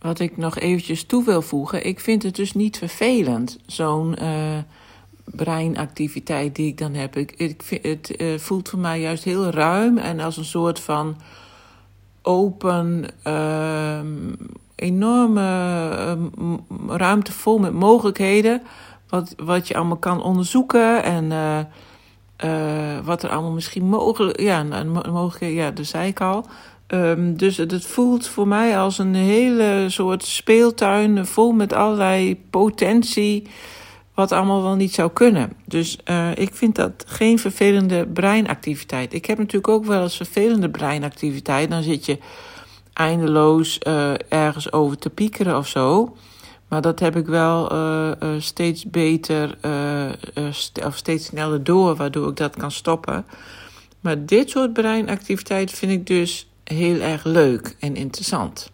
wat ik nog eventjes toe wil voegen, ik vind het dus niet vervelend, zo'n uh, breinactiviteit die ik dan heb. Ik, vind, het uh, voelt voor mij juist heel ruim en als een soort van open, uh, enorme ehm, ruimte vol met mogelijkheden. Wat, wat je allemaal kan onderzoeken en uh, wat er allemaal misschien mogelijk, ja, mogelijk, ja, dat zei ik al. Um, dus het, voelt voor mij als een hele soort speeltuin vol met allerlei potentie, wat allemaal wel niet zou kunnen. Dus uh, ik vind dat geen vervelende breinactiviteit. Ik heb natuurlijk ook wel eens vervelende breinactiviteit. Dan zit je eindeloos uh, ergens over te piekeren of zo. Maar dat heb ik wel uh, steeds beter st of steeds sneller door, waardoor ik dat kan stoppen. Maar dit soort breinactiviteit vind ik dus heel erg leuk en interessant.